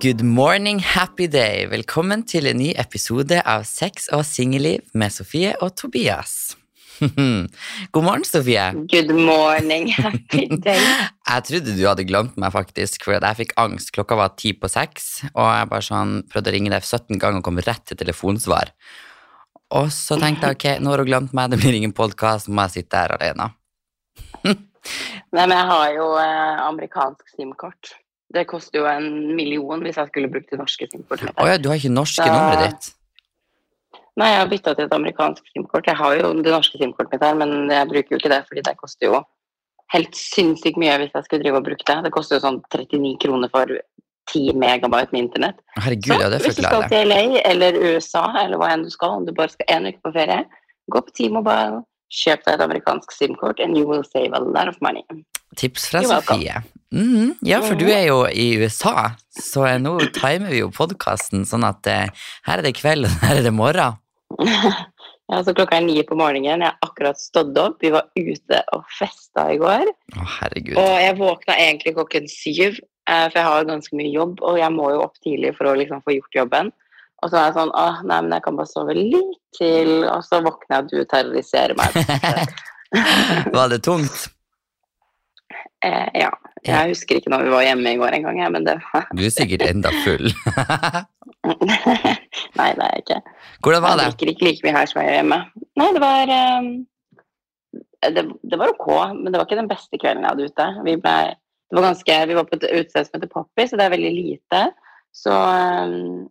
Good morning, happy day. Velkommen til en ny episode av Sex og singelliv med Sofie og Tobias. God morgen, Sofie. Good morning, happy day. Jeg trodde du hadde glemt meg, faktisk, for jeg fikk angst. Klokka var ti på seks, og jeg bare sånn prøvde å ringe deg 17 ganger og kom rett til telefonsvar. Og så tenkte jeg ok, nå har du glemt meg, det blir ingen podkast, må jeg sitte her alene. Nei, men jeg har jo eh, amerikansk SIM-kort. Det koster jo en million hvis jeg skulle brukt det norske SIM-kortet. Å ja, du har ikke norske Så- nummeret ditt? Nei, jeg har bytta til et amerikansk SIM-kort. Jeg har jo det norske SIM-kortet mitt her, men jeg bruker jo ikke det, fordi det koster jo helt sinnssykt mye hvis jeg skulle drive og bruke det. Det koster jo sånn 39 kroner for 10 megabyte med internett. Herregud, ja, det hvis du skal til LA eller USA eller hva enn du skal, om du bare skal en uke på ferie, gå på T-Mobile, kjøp deg et amerikansk SIM-kort, and you will save a lot of money. Tips fra. Sofie. Mhm, ja, for du er jo i USA, så nå timer vi jo podkasten sånn at eh, her er det kveld, og her er det morgen. Ja, så klokka er ni på morgenen. Jeg har akkurat stått opp. Vi var ute og festa i går. Å, herregud. Og jeg våkna egentlig klokken syv, eh, for jeg har ganske mye jobb, og jeg må jo opp tidlig for å liksom få gjort jobben. Og så var jeg sånn Åh, nei, men jeg kan bare sove litt til. Og så våkner jeg, og du terroriserer meg. Var det tungt? Eh, ja. Jeg husker ikke når vi var hjemme i går engang, jeg, men det var Du er sikkert enda full. Nei, det er jeg ikke. Hvordan var Jeg det? drikker ikke like mye her som jeg gjør hjemme. Nei, det var um, det, det var ok, men det var ikke den beste kvelden jeg hadde ute. Vi, ble, det var ganske, vi var på et utested som heter Poppy, så det er veldig lite. Så um,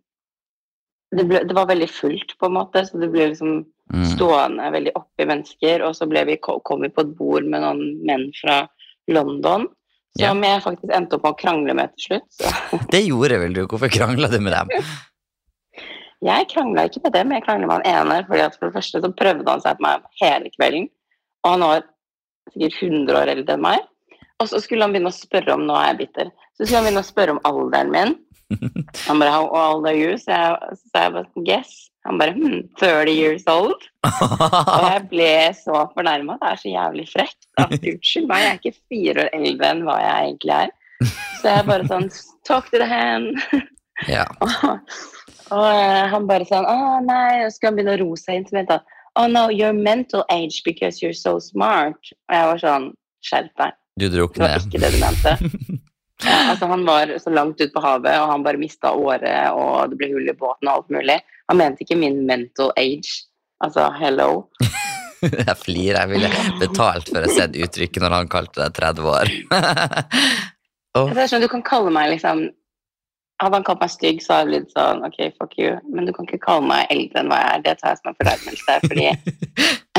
det, ble, det var veldig fullt, på en måte, så det ble liksom Mm. stående veldig oppi mennesker. Og så vi, kom vi på et bord med noen menn fra London. Ja. Som jeg faktisk endte opp med å krangle med til slutt. Så. Det gjorde vel du? Hvorfor krangla du med dem? Jeg krangla ikke med dem, jeg krangla med han ene. fordi at For det første så prøvde han seg på meg hele kvelden. Og han var sikkert 100 år eldre enn meg. Og så skulle han begynne å spørre om Nå er jeg bitter. Så skulle han begynne å spørre om alderen min. Han bare How old are you? Så jeg, så jeg bare Guess. Han bare hm, 30 years old. Og jeg ble så fornærma. Det er så jævlig frekt. at Unnskyld meg, jeg er ikke fire år eldre enn hva jeg egentlig er. Så jeg bare sånn Talk to the hand. ja. Og, og eh, han bare sånn Å nei, og så skal han begynne å roe seg inn. Så mente han Oh no, you're mental age because you're so smart. Og jeg var sånn Skjerp deg. Du Det var ikke det du mente. Altså Han var så langt ute på havet, og han bare mista året, og det ble hull i båten og alt mulig. Han mente ikke min mental age. Altså, hello. Jeg flirer. Jeg ville betalt for å se uttrykket når han kalte deg 30 år. oh. Det sånn, Du kan kalle meg liksom Hadde han kalt meg stygg, så hadde jeg blitt sånn OK, fuck you. Men du kan ikke kalle meg eldre enn hva jeg er. Det tar jeg som en fornærmelse. Fordi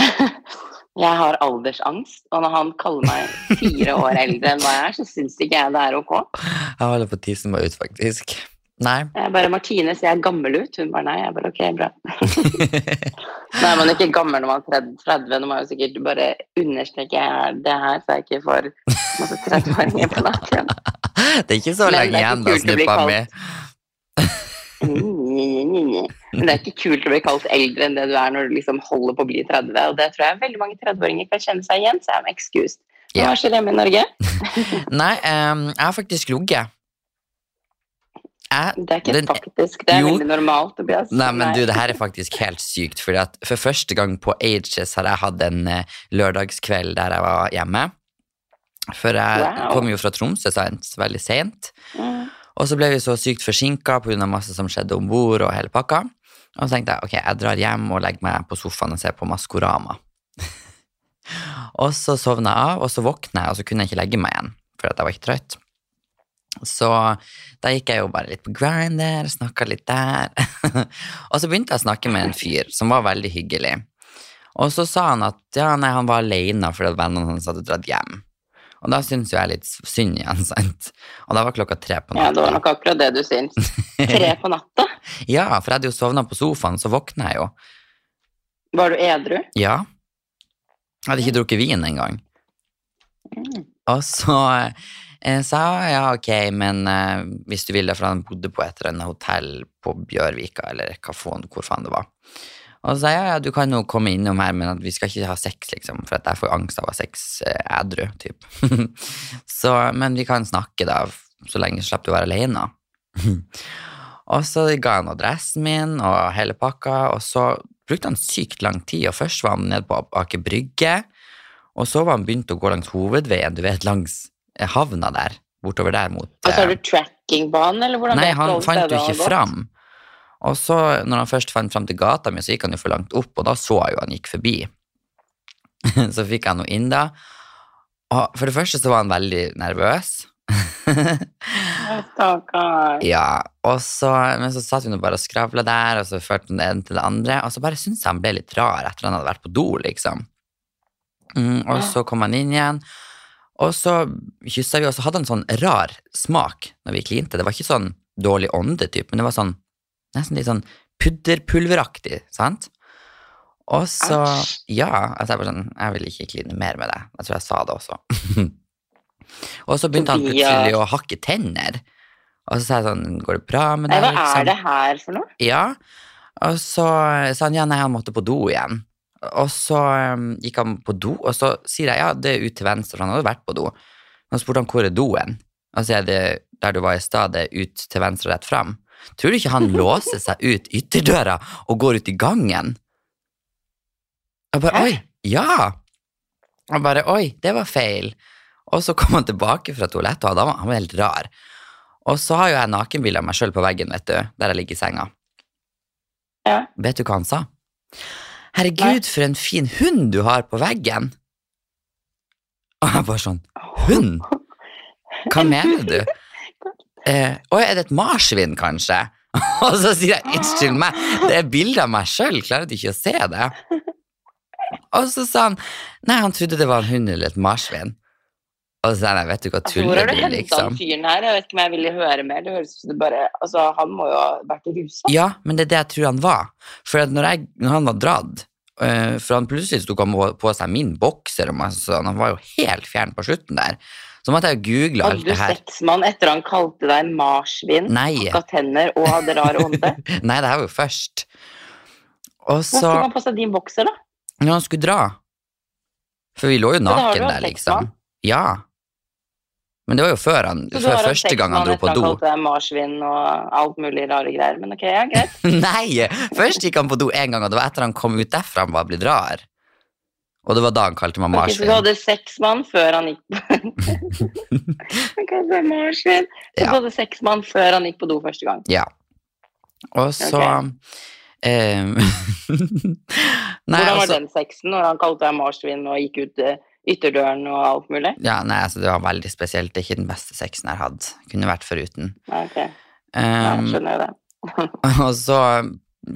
jeg har aldersangst. Og når han kaller meg fire år eldre enn hva jeg er, så syns ikke jeg det er ok. Jeg holder på å tisse meg ut, faktisk. Nei. Jeg bare Martine ser jeg gammel ut. Hun bare nei. Jeg bare ok, bra. Nei, man er ikke gammel når man er 30. Nå må jeg jo sikkert bare understreke det her, så jeg ikke får masse 30-åringer på nakken. Det er ikke så lenge igjen, da, snuppa mi. Men det er ikke kult å bli kalt eldre enn det du er når du liksom holder på å bli 30. Og det tror jeg veldig mange 30-åringer kan kjenne seg igjen, så jeg er excused. Hva Hva skjer hjemme i Norge? Nei, um, jeg har faktisk ligget. Jeg Det er ikke Den- faktisk, det er Jo. veldig normalt. Tobias. Nei, men du, det her er faktisk helt sykt, fordi at for første gang på Ages har jeg hatt en eh, lørdagskveld der jeg var hjemme. For jeg Wow. kom jo fra Tromsø sent, veldig sent, Mm. Og så ble vi så sykt forsinka pga. masse som skjedde om bord og hele pakka. Og så tenkte jeg ok, jeg drar hjem og legger meg på sofaen og ser på Maskorama. og så sovna jeg av, og så våkna jeg, og så kunne jeg ikke legge meg igjen, for jeg var ikke trøtt. Så da gikk jeg jo bare litt på Grinder, snakka litt der. og så begynte jeg å snakke med en fyr som var veldig hyggelig. Og så sa han at ja, nei, han var alene fordi vennene hans hadde dratt hjem. Og da syntes jo jeg litt synd igjen, sant. Og da var klokka tre på Ja, det var nok akkurat det du syns. Tre på natta? Ja, for jeg hadde jo sovna på sofaen, så våkna jeg jo. Var du edru? Ja. Jeg hadde ikke drukket vin engang. Mm. Og så eh, sa jeg ja, ok, men eh, hvis du vil det, for han bodde på et eller annet hotell på Bjørvika, eller hva faen, hvor faen det var. Og så sa jeg ja, ja, du kan jo komme innom her, men at vi skal ikke ha sex, liksom, for at jeg får angst av å ha sex eh, ædru, typ. så, men vi kan snakke da, så lenge slipper du å være alene. og så ga han adressen min og hele pakka, og så brukte han sykt lang tid. Og først var han nede på Aker Brygge, og så var han begynt å gå langs hovedveien, du vet, langs eh, havna der. Bortover der mot Og så har eh, du trackingbane, eller hvordan Nei, han fant jo ikke fram. Og så, når han først fant fram til gata mi, så gikk han jo for langt opp, og da så jeg jo han gikk forbi. så fikk han noe inn da. Og for det første så var han veldig nervøs. Stakkar. ja, og så, men så satt vi nå bare og skravla der, og så førte han det ene til det andre, og så bare syntes jeg han ble litt rar etter han hadde vært på do, liksom. Mm, og så kom han inn igjen, og så kyssa vi, og så hadde han sånn rar smak når vi klinte. Det var ikke sånn dårlig ånde-typ, men det var sånn nesten litt sånn pudderpulveraktig, sant? Og så. Ja, altså jeg bare sånn Jeg vil ikke kline mer med det. Jeg tror jeg sa det også. og så begynte han plutselig å hakke tenner. Og så sa jeg sånn Går det bra med deg? hva liksom? er det her for noe? Ja. Og så sa han ja, nei, han måtte på do igjen. Og så um, gikk han på do, og så sier jeg ja, det er ut til venstre, for han hadde vært på do. Og så spurte han hvor er doen? Og så er det der du var i stad, det er ut til venstre og rett fram. Tror du ikke han låser seg ut ytterdøra og går ut i gangen? Jeg bare Hæ? oi, ja! Og bare oi, det var feil. Og så kom han tilbake fra toalettet, og da var han helt rar. Og så har jo jeg nakenbilde av meg sjøl på veggen, vet du, der jeg ligger i senga. Ja. Vet du hva han sa? Herregud, for en fin hund du har på veggen. Og jeg bare sånn Hund? Hva mener du? Eh, Å, er det et marsvin, kanskje? Og så sier jeg unnskyld meg, det er bilde av meg sjøl, klarer du ikke å se det? Og så sa han nei, han trodde det var en hund eller et marsvin. Og så sa jeg vet du hva, tuller Altså, hvor har du du, henta liksom? han fyren her? Jeg vet ikke om jeg ville høre mer. Det høres ut som bare Altså, han må jo ha vært rusa. Ja, men det er det jeg tror han var. For når, jeg, når han var dratt eh, For han plutselig tok han på- på seg min bokser, og masse sånn, han var jo helt fjern på slutten der. Så måtte jeg google alt du det her. Hadde du sexmann etter han kalte deg marsvin, hakka tenner og hadde rar ånde? nei, det her var jo først. Og Hvorfor så, tok han på seg din bokser, da? når han skulle dra For vi lå jo har du naken hatt der, liksom. Ja. Men det var jo før, han, Så du før har hatt første gang han dro på do. kalte deg marsvin og alt mulig rare greier. Men ok, ja, greit. Nei! Først gikk han på do én gang, og det var etter han kom ut derfra han var blitt rar. Og det var da han kalte meg Ok, så marsvin. du hadde seks mann før han gikk Han kalte marsvin. Så Ja. du hadde seks mann før han gikk på do første gang. Ja. Og så ehm, Nei, Hvordan var altså, den sexen når han kalte deg marsvin og gikk ut eh, ytterdøren og alt mulig? ja, nei, altså, det var veldig spesielt. Det er ikke den beste sexen jeg har hatt. Kunne vært foruten. Okay. Ok, ja, skjønner jeg det. og så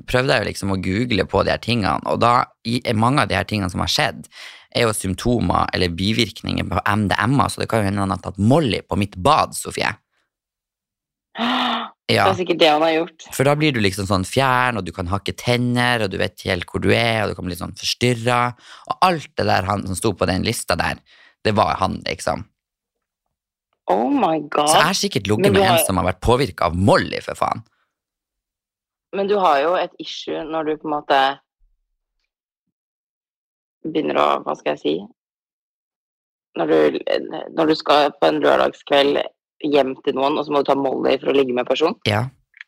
prøvde jeg jo liksom å google på de her tingene, og da er mange av de her tingene som har skjedd, er jo symptomer eller bivirkninger på MDMA, så det kan jo hende han har tatt Molly på mitt bad, Sofie. Det Ja, er sikkert det han har gjort. for da blir du liksom sånn fjern, og du kan hakke tenner, og du vet helt hvor du er, og du kan bli sånn forstyrra. Og alt det der han som sto på den lista der, det var han, liksom. Oh my Så jeg har sikkert ligget med har... en som har vært påvirka av Molly, for faen. Men du har jo et issue når du på en måte begynner å Hva skal jeg si? Når du, når du skal på en lørdagskveld hjem til noen, og så må du ta Molly for å ligge med personen. Ja.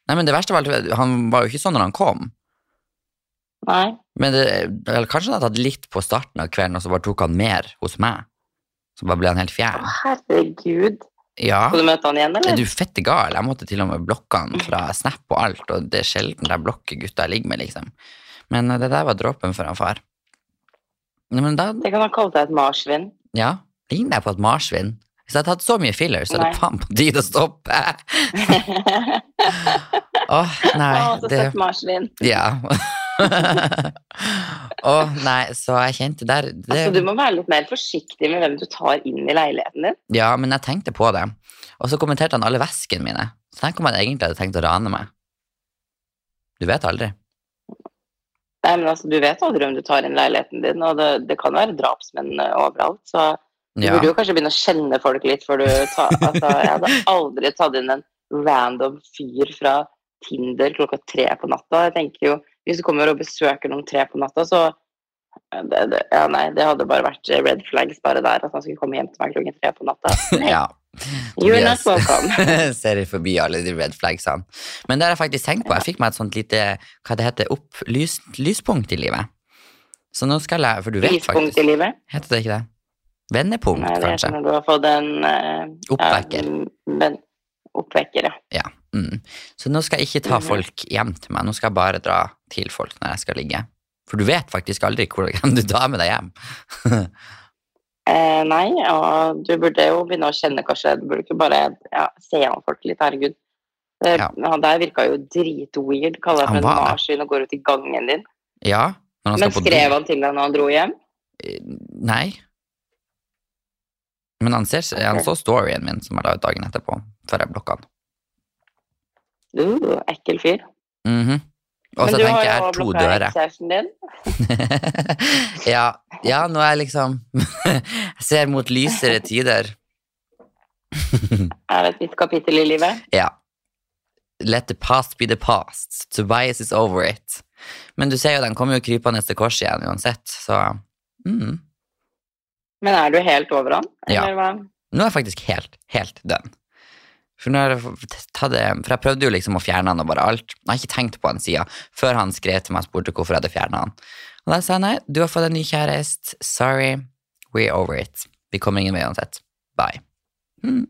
Nei, men det verste var at han var jo ikke sånn når han kom. Nei. Men det, eller kanskje han hadde tatt litt på starten av kvelden, og så bare tok han mer hos meg. Så bare ble han helt Å, fjern. herregud. Ja. Skal du møte han igjen, Er eller? du fette gal? Jeg måtte til og med blokke han fra Snap og alt, og det er sjelden jeg blokker gutta jeg ligger med, liksom. Men eh, det der var dråpen for han far. Men da, Det kan ha kalt deg et marsvin. ja, ligner jeg på et marsvin. Hvis jeg hadde hatt så mye filler, så er det faen på tide å stoppe. Åh, nei, Å, så det søtt marsvin. Ja. Åh, nei, så jeg kjente der det, Altså, du må være litt mer forsiktig med hvem du tar inn i leiligheten din. Ja, men jeg tenkte på det. Og så kommenterte han alle veskene mine. Så tenk om han egentlig hadde tenkt å rane meg. Du vet aldri. Nei, men altså, Du vet aldri om du tar inn leiligheten din, og det, det kan være drapsmenn eh, overalt. Så du Ja. burde jo kanskje begynne å kjenne folk litt før du tar altså, Jeg hadde aldri tatt inn en random fyr fra Tinder klokka tre på natta. Jeg tenker jo, Hvis du kommer og besøker noen tre på natta, så eh, det, det, ja, nei, det hadde bare vært red flags bare der. At han skulle komme hjem til meg klokken tre på natta. ja. You're not welcome. ser forbi alle de red flagsene. Men det har jeg faktisk tenkt på. Jeg fikk meg et sånt lite hva det heter, opp, lys, lyspunkt i livet. Så nå skal jeg For du vet Lyspunkt faktisk i livet. Heter det ikke det? Vendepunkt, Nei, det kanskje. når du har fått en uh, Oppvekker. Ja, men, oppvekker, ja. Ja. Mm. Så nå skal jeg ikke ta folk hjem til meg, nå skal jeg bare dra til folk når jeg skal ligge. For du vet faktisk aldri hvor hvem du tar med deg hjem. Eh, nei, og du burde jo begynne å kjenne kanskje Du burde ikke bare ja, se an folk litt, herregud. Ja. Han der virka jo dritweird. Kaller deg for en marsvin og går ut i gangen din. Ja, Men skrev han til deg når han dro hjem? Nei. Men han, ser, han så storyen min som jeg la ut dagen etterpå, før jeg blokka han. Uh, ekkel fyr. Mhm. Og så Men du tenker har jeg jo blokkert to dører. din. ja, ja, nå er jeg liksom Jeg ser mot lysere tider. Er det et nytt kapittel i livet? Ja. Let the past be the past. Tobias is over it. Men du ser jo, den kommer jo krypende til korset igjen uansett, så mm. Men er du helt over han? Ja. Eller hva? Nå er jeg faktisk helt, helt done. For, nå har jeg tatt for jeg prøvde jo liksom å fjerne han og bare alt. Jeg har ikke tenkt på han sida før han skrev til meg og spurte hvorfor jeg hadde fjernet han. Og da sa jeg nei, du har fått en ny kjæreste. Sorry, we're over it. Vi kommer ingen vei uansett. Bye. Mm.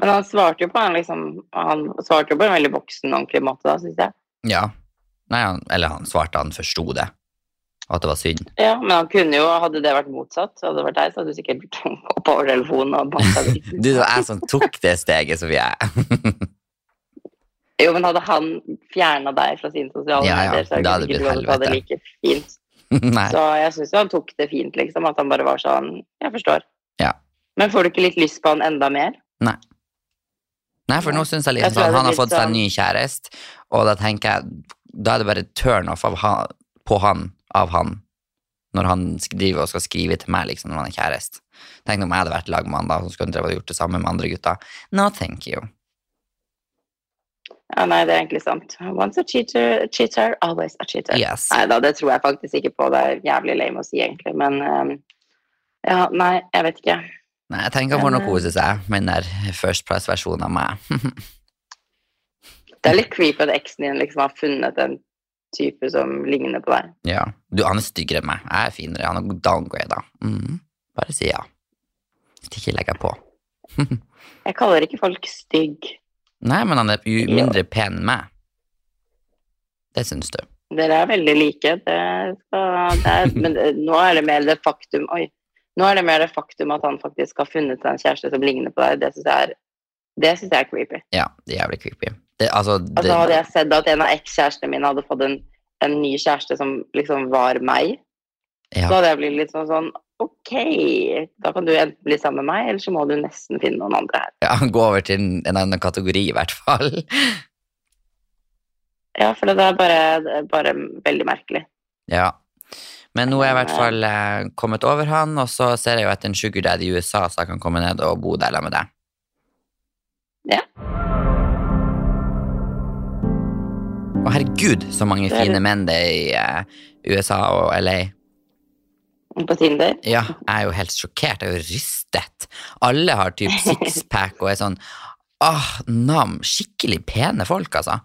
Men han svarte jo på en liksom Han svarte jo på en veldig voksen, ordentlig måte, da, syns jeg. Ja. Nei, han, eller han svarte han forsto det, at det var synd. Ja, men han kunne jo, hadde det vært motsatt, hadde det vært deg, så hadde du sikkert gått over telefonen og banka dritten. Du, det var jeg som tok det steget, som jeg Jo, men hadde han fjerna deg fra sine sosiale Ja, ja, medier, så hadde det ikke vært blitt hadde like fint. Så jeg syns han tok det fint, liksom. At han bare var sånn Jeg forstår. Ja. Men får du ikke litt lyst på han enda mer? Nei, Nei, for nå syns jeg liksom jeg at han har fått seg en sånn- ny kjæreste, og da tenker jeg Da er det bare turn off av på han av han når han driver og skal skrive til meg liksom når han er kjæreste. Tenk om jeg hadde vært lagmann lag med han da, som skulle drevet og gjort det samme med andre gutter. No, thank you. Ja, nei, det er egentlig sant. Once a cheater, cheater always a cheater. Yes. Nei da, det tror jeg faktisk ikke på. Det er jævlig lame å si, egentlig. Men um, ja, nei, jeg vet ikke. Nei, jeg tenker han får nå kose seg med den der First Price-versjonen av meg. Det er litt creepy at eksen din liksom har funnet en type som ligner på deg. ja. Du, han er styggere enn meg. Jeg er finere. Han er downgrada. Mm. Bare si ja. Hvis ikke legger jeg på. Jeg kaller ikke folk stygg. Nei, men han er jo mindre pen enn meg. Det syns du. Dere er veldig like. Det skal, det er, men nå er det mer det faktum Oi. Nå er det mer det faktum at han faktisk har funnet seg en kjæreste som ligner på deg. Det syns jeg jeg er creepy. Ja, det er jævlig creepy. Det, altså, det, Altså Hadde jeg sett at en av ekskjærestene mine hadde fått en, en ny kjæreste som liksom var meg, ja. så hadde jeg blitt litt sånn sånn Ok, da kan du enten bli sammen med meg, eller så må du nesten finne noen andre her. ja, gå over til en, en annen kategori, i hvert fall. Ja, for det er bare, det er bare veldig merkelig. Ja. Men nå er jeg i hvert fall eh, kommet over han, og så ser jeg jo etter en sugardaddy i USA, så jeg kan komme ned og bo der sammen med deg. Ja. Å, herregud, så mange fine menn det er i eh, USA og LA. På Tinder. Ja, jeg er jo helt sjokkert. Jeg er jo rystet. Alle har typ sixpack og er sånn ah, nam. Skikkelig pene folk, altså.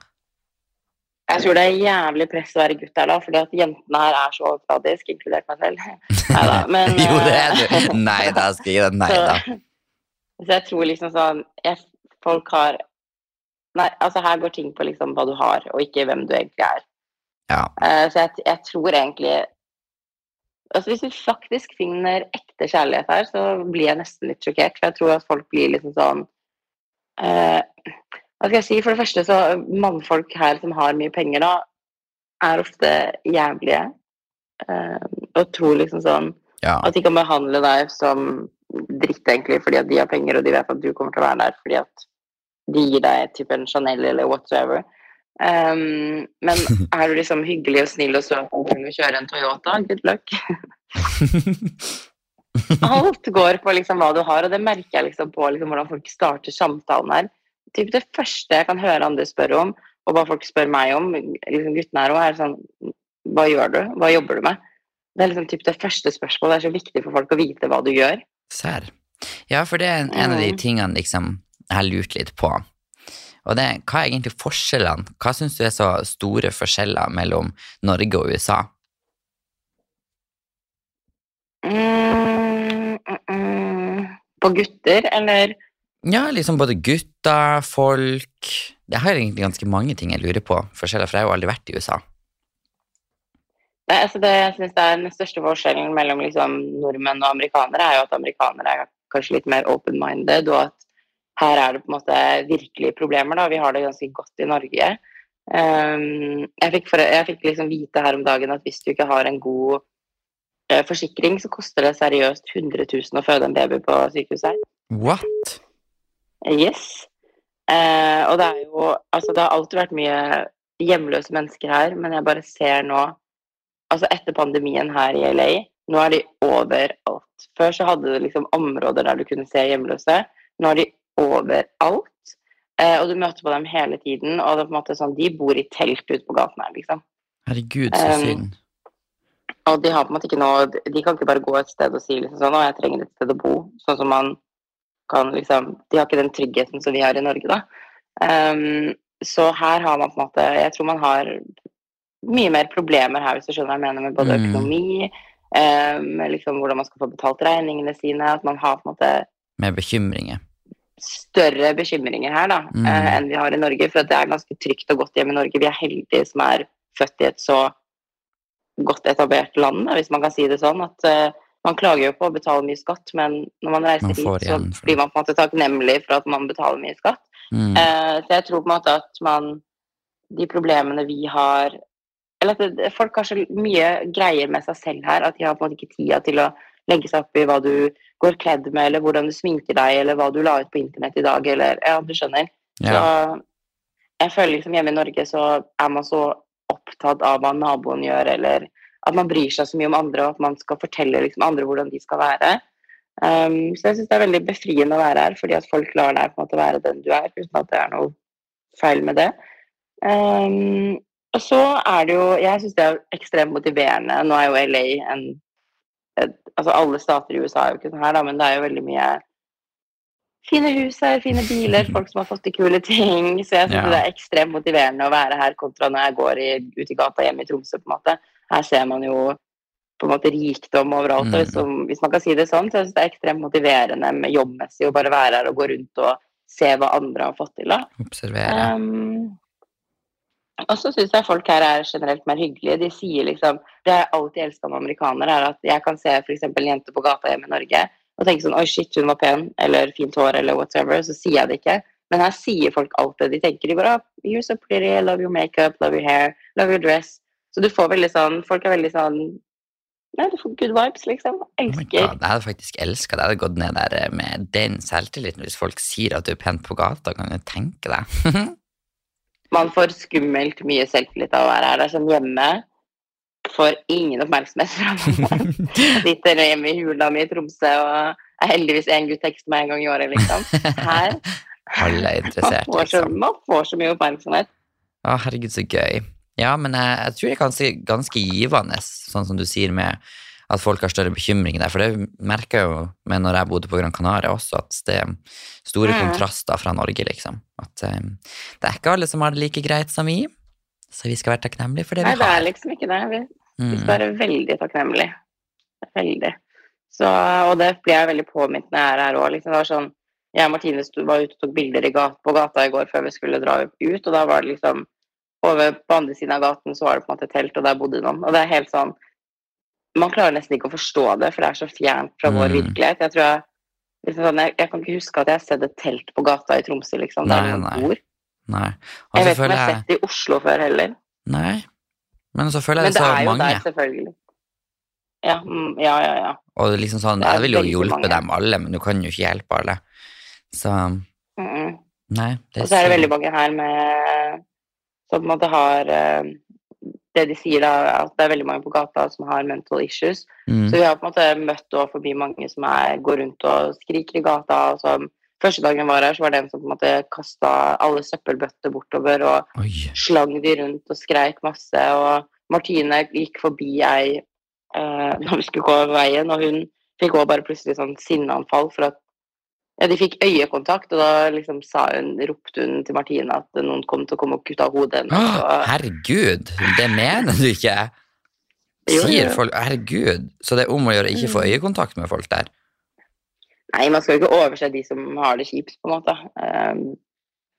Jeg tror det er jævlig press å være gutt her, da, fordi at jentene her er så overfladiske, inkludert meg selv. Men, jo, det er eh, du. Nei da, skal jeg gi deg nei da. Så, så jeg tror liksom sånn jeg, Folk har Nei, altså her går ting på liksom hva du har, og ikke hvem du egentlig er. Ja. Uh, så jeg, jeg tror egentlig Altså Hvis vi faktisk finner ekte kjærlighet her, så blir jeg nesten litt sjokkert. For jeg tror at folk blir liksom sånn uh, Hva skal jeg si? For det første så Mannfolk her som har mye penger, da, er ofte jævlige. Uh, og tror liksom sånn ja. at de kan behandle deg som dritt, egentlig, fordi at de har penger, og de vet at du kommer til å være der fordi at de gir deg type en Chanel eller whatsoever. Um, men er du liksom hyggelig og snill og søt og vil kjøre en Toyota, good luck. Alt går på liksom hva du har, og det merker jeg liksom på liksom hvordan folk starter samtalen her. Typ det første jeg kan høre andre spørre om, og hva folk spør meg om, liksom guttene her òg, er sånn Hva gjør du? Hva jobber du med? Det er liksom typ det første spørsmålet. Det er så viktig for folk å vite hva du gjør. Sær. Ja, for det er en, en av de Mm. tingene liksom, jeg har lurt litt på. Og det, hva er egentlig forskjellene? Hva syns du er så store forskjeller mellom Norge og USA? Mm, mm, mm. På gutter, eller Ja, liksom både gutter, folk Jeg har egentlig ganske mange ting jeg lurer på. Forskjeller, for jeg har jo aldri vært i USA. Nei, altså det, jeg synes det er Den største forskjellen mellom liksom nordmenn og amerikanere er jo at amerikanere er kanskje litt mer open-minded, og at her er det på en måte virkelige problemer. da, Vi har det ganske godt i Norge. Um, jeg fikk, for, jeg fikk liksom vite her om dagen at hvis du ikke har en god eh, forsikring, så koster det seriøst 100 000 å føde en baby på sykehuset. What? Yes. Eh, og det er jo Altså, det har alltid vært mye hjemløse mennesker her, men jeg bare ser nå Altså, etter pandemien her i LA, nå er de overalt. Før så hadde det liksom områder der du kunne se hjemløse. Nå er de overalt. Eh, og du møter på dem hele tiden, og det er på en måte sånn De bor i telt ute på gaten her, liksom. Herregud, så Um, synd. Og de har på en måte ikke noe De kan ikke bare gå et sted og si liksom sånn 'Å, jeg trenger et sted å bo'. Sånn som man kan liksom De har ikke den tryggheten som vi har i Norge, da. Um, så her har man på en måte Jeg tror man har mye mer problemer her, hvis du skjønner hva jeg mener, med både Mm. økonomi, um, liksom hvordan man skal få betalt regningene sine, at man har på en måte Med bekymringer. Større bekymringer her da, Mm. eh, enn vi har i Norge. For det er ganske trygt og godt hjemme i Norge. Vi er heldige som er født i et så godt etablert land, hvis man kan si det sånn. at eh, Man klager jo på å betale mye skatt, men når man reiser Man dit, så blir man på en måte takknemlig for at man betaler mye skatt. Mm. Uh, så jeg tror på en måte at man De problemene vi har Eller at det, folk har så mye greier med seg selv her at de har på en måte ikke tida til å legge seg opp i hva du går kledd med, eller hvordan du sminker deg, eller hva du la ut på internett i dag, eller Ja, du skjønner. Ja. Så jeg føler liksom hjemme i Norge så er man så opptatt av hva naboen gjør, eller at man bryr seg så mye om andre, og at man skal fortelle liksom andre hvordan de skal være. Um, så jeg syns det er veldig befriende å være her, fordi at folk lar deg på en måte være den du er, uten at det er noe feil med det. Um, og så er det jo Jeg syns det er ekstremt motiverende. Nå er jo LA en Altså alle stater i USA er jo ikke sånn her, da, men det er jo veldig mye fine hus her, fine biler, folk som har fått til kule ting. Så jeg syns Ja. det er ekstremt motiverende å være her kontra når jeg går i, ut i gata hjemme i Tromsø, på en måte. Her ser man jo på en måte rikdom overalt. Mm. Hvis, hvis man kan si det sånn, så jeg synes det er ekstremt motiverende med jobbmessig å bare være her og gå rundt og se hva andre har fått til. da. Observere. Um, og så syns jeg folk her er generelt mer hyggelige. De sier liksom Det jeg alltid elska med amerikanere, er at jeg kan se f.eks. en jente på gata hjemme i Norge og tenke sånn Oi, shit, hun var pen, eller fint hår, eller whatever. Så sier jeg det ikke. Men her sier folk alt det de tenker. De bare oh, You're so pretty, I love your makeup, love your hair, love your dress. Så du får veldig sånn Folk er veldig sånn Nei, du får good vibes, liksom. Oh Elsker. God, jeg hadde faktisk elska det. Jeg hadde gått ned der eh, med den selvtilliten. Hvis folk sier at du er pen på gata, kan du tenke deg. Man får skummelt mye selvtillit av å være her. Det er sånn hjemme. Får ingen oppmerksomhet fra meg. Jeg sitter hjemme i hula mi i Tromsø og er heldigvis en gutt tekster meg en gang i året, liksom. Her Alle er man interessert, får, så, liksom. man får så mye oppmerksomhet. Å, herregud, så gøy. Ja, men jeg, jeg tror det er ganske, ganske givende, sånn som du sier med at folk har større bekymringer der. For det merker jeg jo med når jeg bodde på Gran Canaria også, at det er store Mm. kontraster fra Norge, liksom. At um, det er ikke alle som har det like greit som vi, så vi skal være takknemlige for det Nei, vi det er liksom ikke det. Vi, vi Mm. skal være veldig takknemlige. Veldig. Så, og det blir jeg veldig påminnet når jeg er her òg. Liksom, det var sånn, jeg og Martine var ute og tok bilder i gat, på gata i går før vi skulle dra ut, og da var det liksom over på andre siden av gaten så var det på en måte telt, og der bodde noen. Og det er helt sånn Man klarer nesten ikke å forstå det, for det er så fjernt fra vår Mm. virkelighet. Jeg tror jeg, liksom sånn, jeg, jeg kan ikke huske at jeg har sett et telt på gata i Tromsø, liksom, der Nei, noen nei. bor. Nei. Og Jeg vet ikke om jeg har sett det i Oslo før heller. Nei. Men så føler jeg det det er jo mange. der, selvfølgelig. Ja, mm, ja, ja. ja. Og liksom sånn, jeg vil jo hjelpe dem alle, men du kan jo ikke hjelpe alle. Så Mm -mm. nei. Det Og så er det veldig mange her med som på en måte har eh, Det de sier, da, at det er veldig mange på gata som har mental issues. Mm. Så vi har på en måte møtt og forbi mange som er, går rundt og skriker i gata. Og som, første dagen jeg var her, så var det en som på en måte kasta alle søppelbøtter bortover og Oi. slang de rundt og skreik masse. Og Martine gikk forbi ei eh, når vi skulle gå over veien, og hun fikk også bare plutselig sånn sinneanfall for at ja, de fikk øyekontakt, og da liksom sa hun, ropte hun til Martine at noen kom til å komme og kutte av hodet hennes. Og- herregud, det mener du ikke? Sier folk Herregud. Så det er om å gjøre ikke få Mm. øyekontakt med folk der? Nei, man skal jo ikke overse de som har det kjipt, på en måte. Um,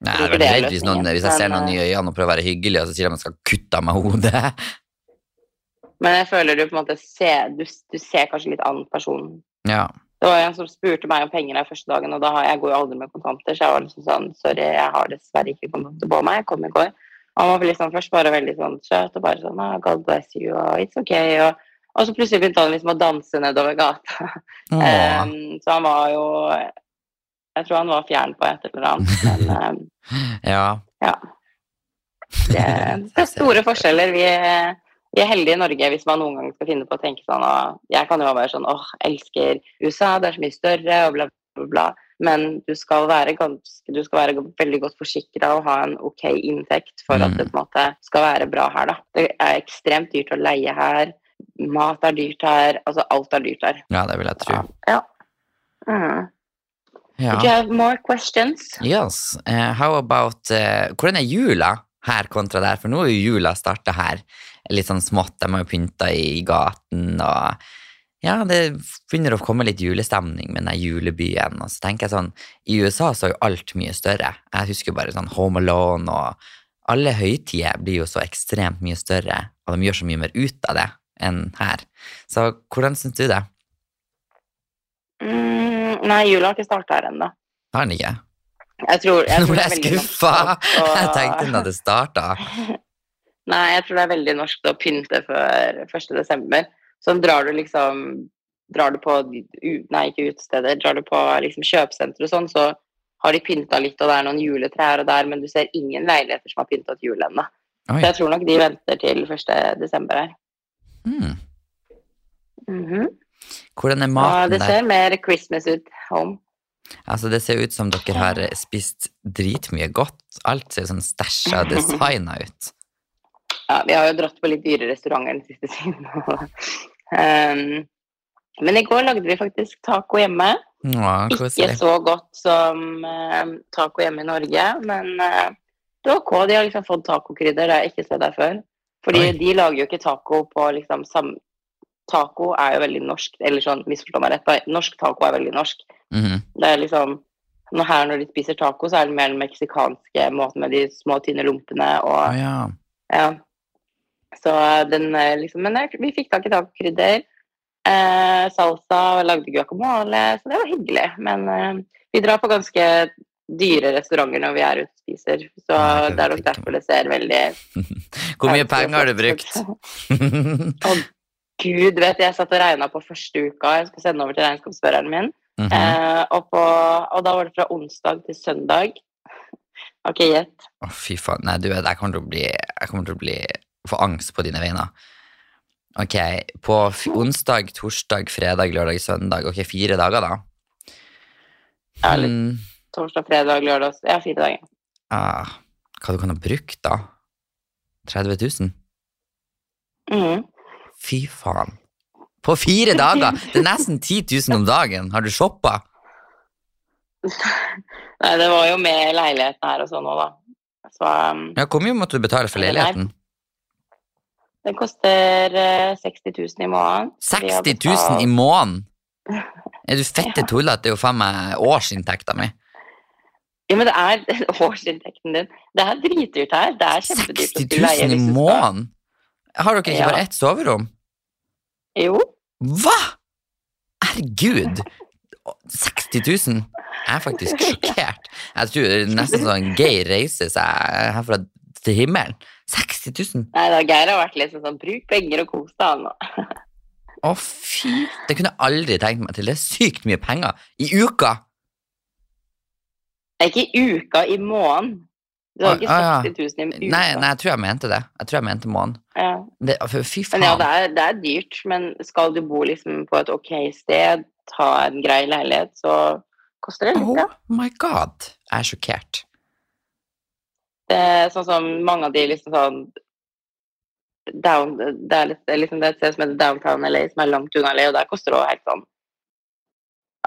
Nei, det er redd hvis, noen, hvis jeg ser noen eh, nye øyne og prøver å være hyggelig, og så sier de at man skal kutte av meg hodet. men jeg føler du på en måte ser, du, du ser kanskje litt annen person. Ja. Det var en som spurte meg om penger den første dagen, og da har jeg går jo aldri med kontanter, så jeg var liksom sånn Sorry, jeg har dessverre ikke kontanter på meg. Jeg kom i går. Han var liksom først bare veldig sånn søt og bare sånn ah, God bless you, og it's okay. Og, og så plutselig begynte han liksom å danse nedover gata. Oh. Um, så han var jo Jeg tror han var fjern på et eller annet. Men um, ja. det, det er store forskjeller. Vi vi er heldige i Norge hvis man noen gang skal finne på å tenke sånn Jeg kan jo være sånn åh, elsker USA, det er så mye større, og bla, bla, bla. Men du skal være, ganske, du skal være veldig godt forsikra og ha en ok inntekt for at Mm. det på en måte skal være bra her, da. Det er ekstremt dyrt å leie her. Mat er dyrt her. Altså alt er dyrt her. ja, det vil jeg tro. Ja. Mm. Ja. Do you have more questions? Yes. Uh, how about uh, Hvordan er jula her kontra der? For nå er jo jula starta her. Litt sånn smått. De har jo pynta i gaten og Ja, det begynner å komme litt julestemning med den julebyen. Og så tenker jeg sånn I USA så er jo alt mye større. Jeg husker jo bare sånn Home Alone og Alle høytider blir jo så ekstremt mye større, og de gjør så mye mer ut av det enn her. Så hvordan syns du det? Mm, nei, jula har ikke starta her ennå. Har den ikke? Jeg tror, jeg Nå ble jeg skuffa! Jeg tenkte da det starta. Nei, jeg tror det er veldig norsk å pynte før 1. desember. Så drar du liksom Drar du på Nei, ikke utesteder. Drar du på liksom kjøpesenter og sånn, så har de pynta litt, og det er noen juletrær og der, men du ser ingen leiligheter som har pynta til jul ennå. Så jeg tror nok de venter til 1. desember Mm Hmm. Mhm. Hvordan er maten der? Ja, det ser mer Christmas ut home. Altså, det ser ut som dere har spist dritmye godt. Alt ser sånn stæsja designa ut. Ja, vi har jo dratt på litt dyre restauranter den siste tiden. um, men i går lagde vi faktisk taco hjemme. Å, Ikke så godt som uh, taco hjemme i Norge, men uh, det var ok. De har liksom fått tacokrydder, det har jeg ikke sett der før. Fordi Oi. de lager jo ikke taco på liksom sam... Taco er jo veldig norsk, eller sånn, misforstå meg rett, da. norsk taco er veldig norsk. Mhm. Det er liksom når her når de spiser taco, så er det mer den meksikanske måten med de små, tynne lompene og og ja. ja. Så den eh, liksom Men vi fikk tak i tacokrydder. Eh, salsa, og lagde guacamole, så det var hyggelig. Men eh, vi drar på ganske dyre restauranter når vi er ute og spiser. Så Ja, det det er nok derfor det ser veldig Hvor mye penger har du brukt? Å gud, vet jeg satt og regna på første uka. Jeg skal sende over til regnskapsføreren min. Mhm. Eh, og, på, og da var det fra onsdag til søndag. Ok, gjett. Å, fy faen. Nei, du vet, jeg kommer til å bli Jeg kommer til å bli få angst på dine vegne. Ok, på onsdag, torsdag, fredag, lørdag, søndag. Ok, fire dager, da. Ja, litt mm. torsdag, fredag, lørdag Ja, fire dager. ah, hva du kan ha brukt, da? 30 000? Mhm. Fy faen. På fire dager! Det er nesten 10 000 om dagen. Har du shoppa? Nei, det var jo med leiligheten her og sånn òg, da. Så um, Ja, hvor mye måtte du betale for leiligheten? den koster uh, 60 000 i måneden. Vi 60 000 i måneden? Er du fette tullete? Det er jo faen meg årsinntekta mi. Ja, men det er årsinntekten din. Det er dritdyrt her. Det er kjempedyrt. å 60 000 i måneden? Har dere ikke Ja. bare ett soverom? Jo. Hva?! Herregud! 60 000? Jeg er faktisk sjokkert. Jeg tror det er nesten sånn Geir reiser seg herfra til himmelen. 60 000? Nei da, Geir har vært litt sånn Bruk penger og kos deg, han. Å, fy Det kunne jeg aldri tenkt meg til. Det er sykt mye penger. I uka! Det ikke i uka, i måneden. Du har ikke 60 000 i uka. Nei, nei, jeg tror jeg mente det. Jeg tror jeg mente måneden. Ja. Det, fy faen. Men ja, det er, det er dyrt. Men skal du bo liksom på et ok sted, ha en grei leilighet, så koster det litt, Oh ja. my god. Jeg er sjokkert. Det er sånn som mange av de liksom sånn down, det, er litt, liksom det er et sted som heter Downtown LA, som er langt unna LA, og der koster det òg helt sånn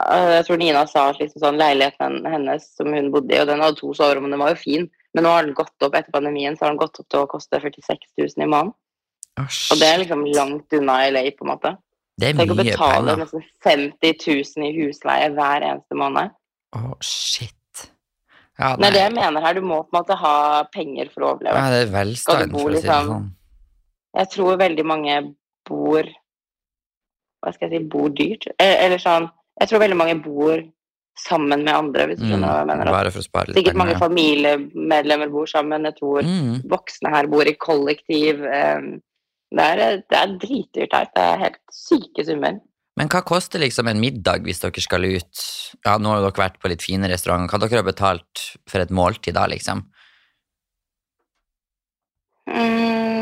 eh, Jeg tror Nina sa at liksom sånn leiligheten hennes som hun bodde i, og den hadde to soverom, og den var jo fin, men nå har den gått opp etter pandemien, så har den gått opp til å koste 46 000 i måneden. Oh, Og det er liksom langt unna LA, på en måte. Det er Tenk å mye betale penger. nesten 50 000 i husleie hver eneste måned. Å, shit. Ja, Det er det jeg mener her. Du må på en måte ha penger for å overleve. Ja, det er velstand, bo for å si det liksom- sånn. Jeg tror veldig mange bor Hva skal jeg si bor dyrt. Eh, Eller sånn Jeg tror veldig mange bor sammen med andre, hvis du skjønner hva jeg mener. Mm, bare for å spare litt Sikkert mange familiemedlemmer bor sammen. Jeg tror Mm. voksne her bor i kollektiv. eh, Det er, det er dritdyrt her. Det er helt syke summer. Men hva koster liksom en middag hvis dere skal ut? Ja, nå har dere vært på litt fine restauranter. Hva dere har betalt for et måltid da, liksom?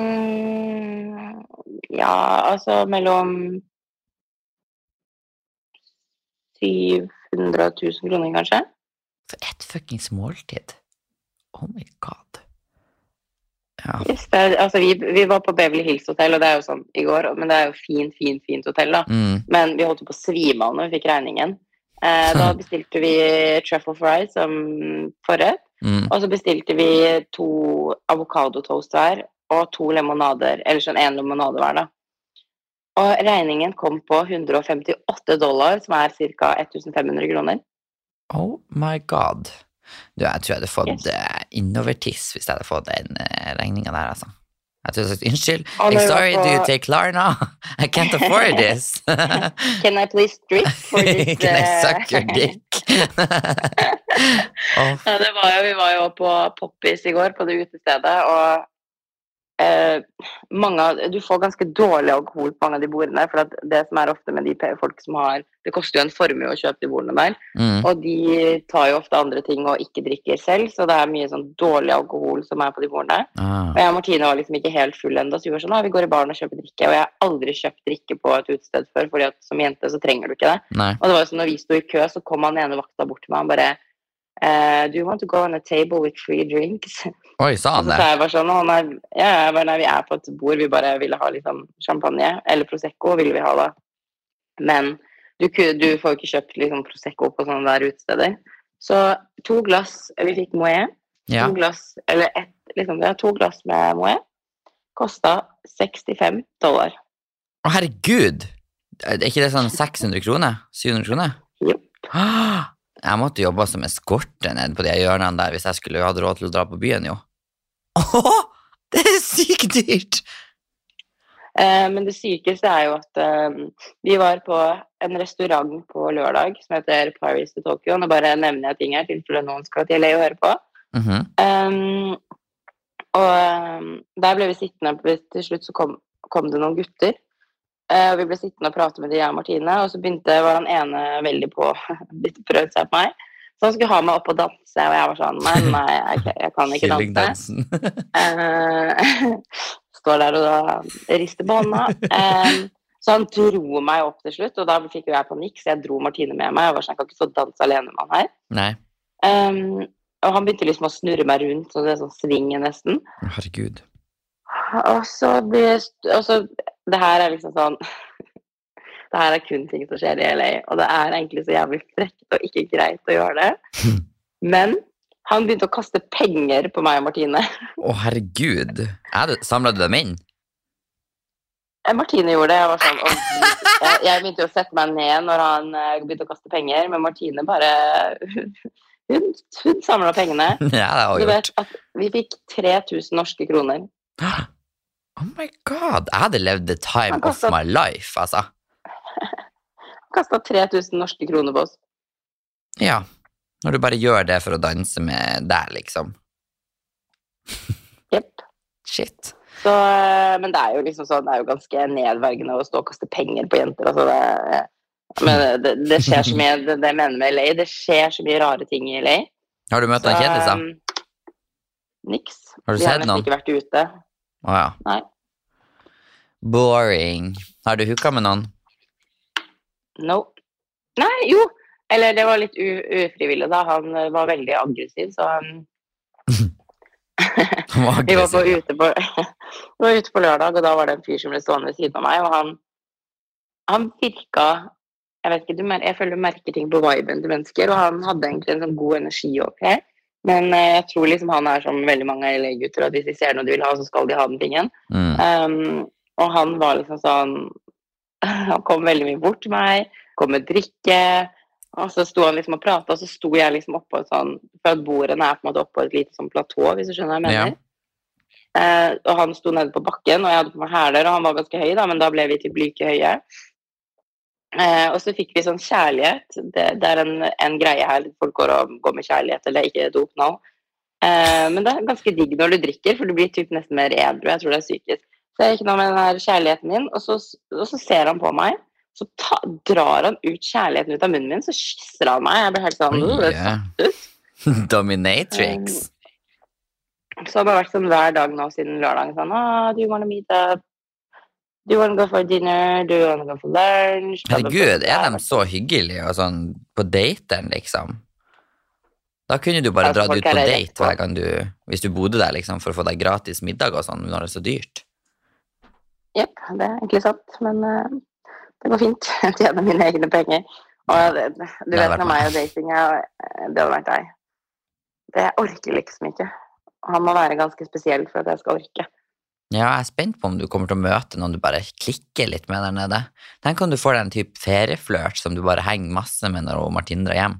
Mm, ja, altså mellom 700 000 kroner, kanskje. For et fuckings måltid? Oh my god. Ja. Yes, er, altså, vi, vi var på Beverly Hills hotell, og det er jo sånn i går, men det er jo fint, fint, fint hotell, da. Mm. Men vi holdt på å svime av når vi fikk regningen. Eh, da bestilte vi truffle fries som forrett, Mm. og så bestilte vi to avokadotoast hver og to lemonader, eller sånn én lemonade hver, da. Og regningen kom på 158 dollar, som er ca. 1500 kroner. Oh my god. Du, jeg tror jeg hadde fått Yes. yes. innovertiss hvis jeg hadde fått den uh, regninga der, altså. Jeg tror jeg hadde sagt unnskyld. Oh, sorry, do you take Larna? I can't afford this. Can I please drink for this Can I eh, suck your dick? oh. Ja, det var jo, vi var jo på Poppis i går, på det utestedet, og eh, av, du får ganske dårlig alkohol på mange av de bordene, for det som er ofte med de folk som har Det koster jo en formue å kjøpe de bordene der, mm. og de tar jo ofte andre ting og ikke drikker selv, så det er mye sånn dårlig alkohol som er på de bordene. ah. Og jeg og Martine var liksom ikke helt full ennå, så vi var sånn, «Å, vi går i baren og kjøper drikke, og jeg har aldri kjøpt drikke på et utested før, fordi at som jente så trenger du ikke det. Nei. Og det var jo sånn, når vi sto i kø, så kom han ene vakta bort til meg og bare eh, Do you want to go on a table with free drinks? Oi, sa han han så det? sa jeg bare sånn, er, ja, bare, nei, vi er på et bord, vi bare ville ha liksom champagne, eller Prosecco ville vi ha da. Men du, du får jo ikke kjøpt liksom Prosecco på sånne der utesteder. Så to glass, vi fikk Moët, Ja. to glass, eller ett, liksom, ja, to glass med Moët, kostet 65 dollar. Å, herregud! Er ikke det sånn 600 kroner? 700 kroner? Jo. Ah, Jeg måtte jobbe som eskorte ned på de hjørnene der hvis jeg skulle hatt råd til å dra på byen, jo. Åh, det er sykt dyrt! Eh, men det sykeste er jo at eh, vi var på en restaurant på lørdag som heter Paris to Tokyo. Nå bare nevner jeg ting her, til tilfelle noen skal til LA og høre på. Mhm. Um, og um, der ble vi sittende Til slutt så kom, kom det noen gutter. Eh, og vi ble sittende og prate med de, jeg og Martine. Og så begynte var han ene veldig på litt prøvd seg på meg. Så han skulle ha meg opp og danse, og jeg var sånn Nei, nei, jeg, jeg kan ikke danse. uh, står der og da rister på hånda. Uh, så han dro meg opp til slutt, og da fikk jo jeg panikk, så jeg dro Martine med meg. Jeg var sånn, jeg kan ikke stå og danse alene med han her. Nei, Um, og han begynte liksom å snurre meg rundt, så det er sånn svinge nesten. Herregud. Og så ble, og så, Det her er liksom sånn Det her er kun ting som skjer i LA, og det er egentlig så jævlig frekt og ikke greit å gjøre det. Men han begynte å kaste penger på meg og Martine. Å, herregud. Samla du dem inn? Eh, Martine gjorde det. Jeg var sånn og, jeg, jeg begynte jo å sette meg ned når han eh, begynte å kaste penger, men Martine bare Hun, hun samla pengene. Ja, det har Du jeg vet at vi fikk 3000 norske kroner. Oh my god. Jeg hadde levd the time kastet, of my life, altså. Han Kasta 3000 norske kroner på oss. Ja. Når du bare gjør det for å danse med deg, liksom. Jepp. Shit. Så, eh, men det er jo liksom sånn, det er jo ganske nedverdigende å stå og kaste penger på jenter. Altså det, men det, det skjer så mye, det, det jeg mener med LA, det skjer så mye rare ting i LA. Har du møtt noen kjendiser? um, Niks. Har du Vi har sett nesten ikke vært ute. Å ja. Nei. Boring. Har du hooka med noen? No. Nei, jo. Eller det var litt ufrivillig, da. Han eh, var veldig aggressiv, så han Han var Vi var, på aggressiv. ute på, vi var ute på lørdag, og da var det en fyr som ble stående ved siden av meg, og han, han virka Jeg vet ikke, du, jeg føler du merker ting på viben til mennesker, og han hadde egentlig en sånn god energi ok. Men eh, jeg tror liksom han er som veldig mange LA-gutter, at hvis de ser noe de vil ha, så skal de ha den tingen. Mm. Um, og han var liksom sånn Han kom veldig mye bort til meg, kom med drikke. Og så sto han liksom og prata, og så sto jeg liksom oppå et sånn For at bordene er på en måte oppå et lite sånn platå, hvis du skjønner hva jeg Ja. mener. Eh, og han sto nede på bakken, og jeg hadde på meg hæler, og han var ganske høy, da, men da ble vi til like høye. Eh, og så fikk vi sånn kjærlighet. Det, det er en, en greie her. Folk går og går med kjærlighet, eller ikke dop nå. Eh, men det er ganske digg når du drikker, for du blir typ nesten mer edru. Jeg tror det er psykisk. Så jeg gikk nå med den her kjærligheten min, og så, og så ser han på meg. Så ta, drar han ut kjærligheten ut av munnen min, så kysser han meg. Jeg blir helt sånn oh, yeah. Dominatrix. Dominatrix. Så det har vært sånn hver dag nå siden lørdag. Sånn, ah, do you wanna meet up? Do you wanna go for dinner? Do you wanna go for lunch? Herregud, er de så hyggelige og sånn på dateren, liksom? Da kunne du bare Altså, dratt ut på date hver gang du Hvis du bodde der, liksom, for å få deg gratis middag og sånn, når det er så dyrt. Jepp, det er egentlig sant. Men uh, det går fint. Jeg tjener mine egne penger. Og det, det, du vet når meg og dating, er det hadde vært deg. Det orker liksom ikke. Han må være ganske spesiell for at jeg skal orke. Ja, jeg er spent på om du kommer til å møte noen du bare klikker litt med der nede. Tenk om du får deg en type ferieflørt som du bare henger masse med når Martin drar hjem.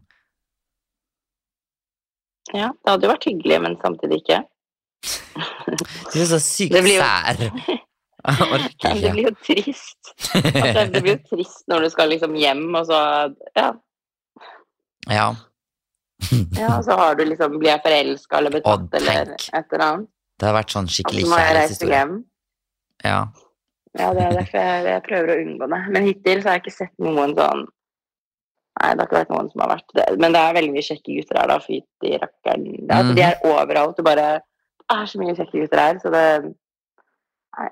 Ja, det hadde jo vært hyggelig, men samtidig ikke. Du er så sykt jo- sær. Jeg orker Det blir jo trist. Altså, det blir jo trist når du skal liksom hjem, og så ja, Ja. ja så har du liksom Blir jeg forelska eller betatt eller et eller annet? Det har vært sånn skikkelig så må jeg reise kjærlighetshistorie. Ja. Ja, det er derfor jeg, jeg prøver å unngå det. Men hittil så har jeg ikke sett noen sånn Nei, det har ikke vært noen som har vært det. Men det er veldig mye kjekke gutter her, da. Fytti rakkeren. Altså, Altså, de er overalt. Det bare er så mye kjekke gutter her, så det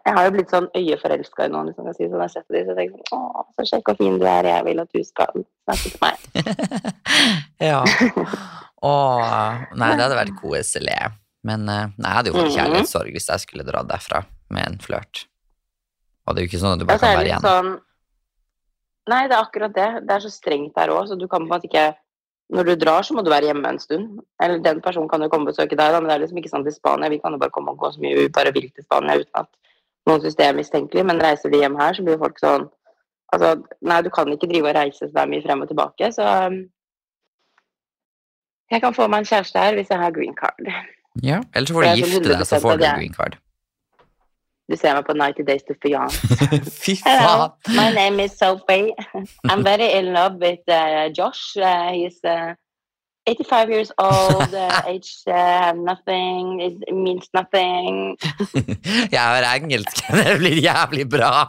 Jeg har jo blitt sånn øyeforelska i noen, hvis man kan si sånn. Jeg setter sett dem, så jeg tenker sånn Å, så kjekk og fin du er. Jeg vil at du skal snakke til meg. ja. Å, nei, det hadde vært koselig. Men eh, nei, jeg hadde jo fått Mhm. kjærlighetssorg hvis jeg skulle dratt derfra med en flørt. Og det er jo ikke sånn at du bare ja, kan er være igjen. sånn Nei, det er akkurat det. Det er så strengt der òg, så du kan på en måte ikke Når du drar, så må du være hjemme en stund. Eller den personen kan jo komme og besøke deg, da, men det er liksom ikke sånn til Spania. Vi kan jo bare komme og gå så mye vi bare vil til Spania uten at noen syns det er mistenkelig. Men reiser vi hjem her, så blir folk sånn Altså, nei, du kan ikke drive og reise så mye frem og tilbake, så um, Jeg kan få meg en kjæreste her hvis jeg har green card. Ja, Eller så får du sånn gifte deg, så får du green card. Du ser meg på 90 Days to Fiance. Fy Hello, faen! my name is Sophie. I'm very in love with uh, Josh. Uh, he's uh, 85 years old, uh, age uh, nothing, it means nothing. Jeg har engelsk, det blir jævlig bra.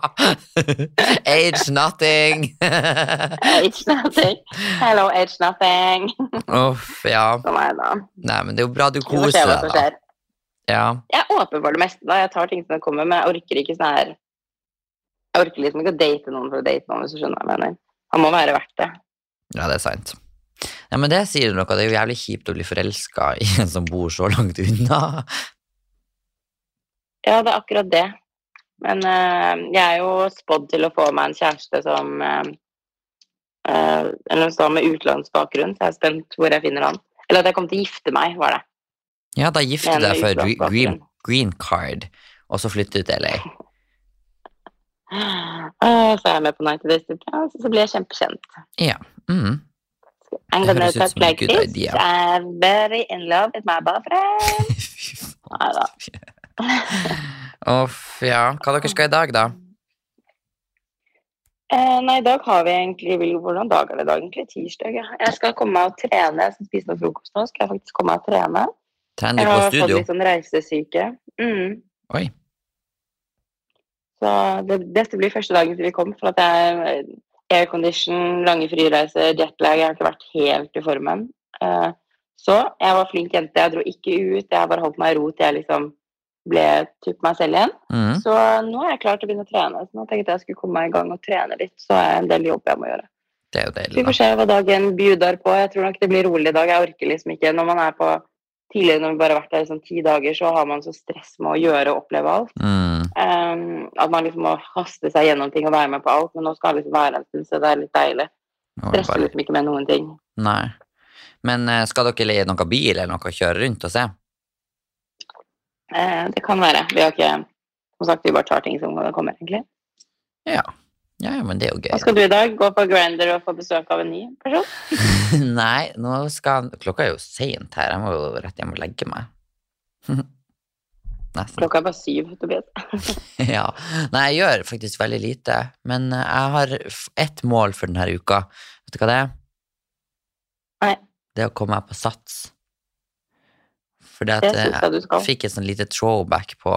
Age nothing. Age nothing. Hello, age nothing. Uff, ja. Er. Nei, men det er jo bra du koser deg, da. Ja. Jeg er åpen for det meste. da. Jeg tar ting som kommer, men jeg orker ikke sånn her Jeg orker liksom ikke å date noen for å date noen, hvis du skjønner hva jeg mener. Han må være verdt det. ja, det er sant. Ja, men det sier du noe. Det er jo jævlig kjipt å bli forelska i en som bor så langt unna. Ja, det er akkurat det. Men eh, jeg er jo spådd til å få meg en kjæreste som eh, Eller som med utenlandsk bakgrunn, så jeg er spent hvor jeg finner han. Eller at jeg kommer til å gifte meg, var det. Ja, da gifter du deg for green, green card, og så flytter du til LA. Eh, så er jeg med på 90 Days to og så blir jeg kjempekjent. Ja. Mm. I'm gonna talk like this. idea. I'm very in love with my boyfriend. Uff, ja. Hva dere skal i dag, da? Eh, nei, i dag har vi egentlig Hvordan dag er det i dag, egentlig? Tirsdag? Ja. Jeg skal komme meg og trene. Jeg skal spise noe frokost nå. Skal jeg faktisk komme meg og trene. Trener Jeg du på har fått litt sånn reisesyke. Mm. Oi. Så det, dette blir første dagen til vi kommer, for at jeg aircondition, lange frireiser, jetlag. Jeg har ikke vært helt i formen. Eh, så jeg var flink jente. Jeg dro ikke ut. Jeg bare holdt meg i ro til jeg liksom ble typ meg selv igjen. Mm. Så nå er jeg klar til å begynne å trene. Så nå tenkte jeg jeg skulle komme meg i gang og trene litt. Så er det en del jobb jeg må gjøre. Det er jo Vi deilig, får da. se hva dagen bjuder på. Jeg tror nok det blir rolig i dag. Jeg orker liksom ikke Når man er på Tidligere når vi bare har vært der i sånn ti dager, så har man så stress med å gjøre og oppleve alt. Mm. Um, at man liksom må haste seg gjennom ting og være med på alt. Men nå skal jeg liksom være en stund, så det er litt deilig. Er Stresser bare- liksom ikke med noen ting. Nei. Men eh, skal dere leie noe bil eller noe å kjøre rundt og se? Eh, det kan være. Vi har ikke Som sagt, vi bare tar ting som kommer, egentlig. Ja. Ja, men det er jo Hva gøy. skal du i dag? Gå på Grinder og få besøk av en ny person? Nei, nå skal Klokka er jo seint her. Jeg må jo rett hjem og legge meg. Nesten. Klokka er bare syv, Tobias. Ja. Nei, jeg gjør faktisk veldig lite. Men eh, jeg har ett mål for denne uka. Vet du hva det er? Nei. Det er å komme meg på Sats. Fordi at eh, jeg jeg fikk et sånn lite throwback på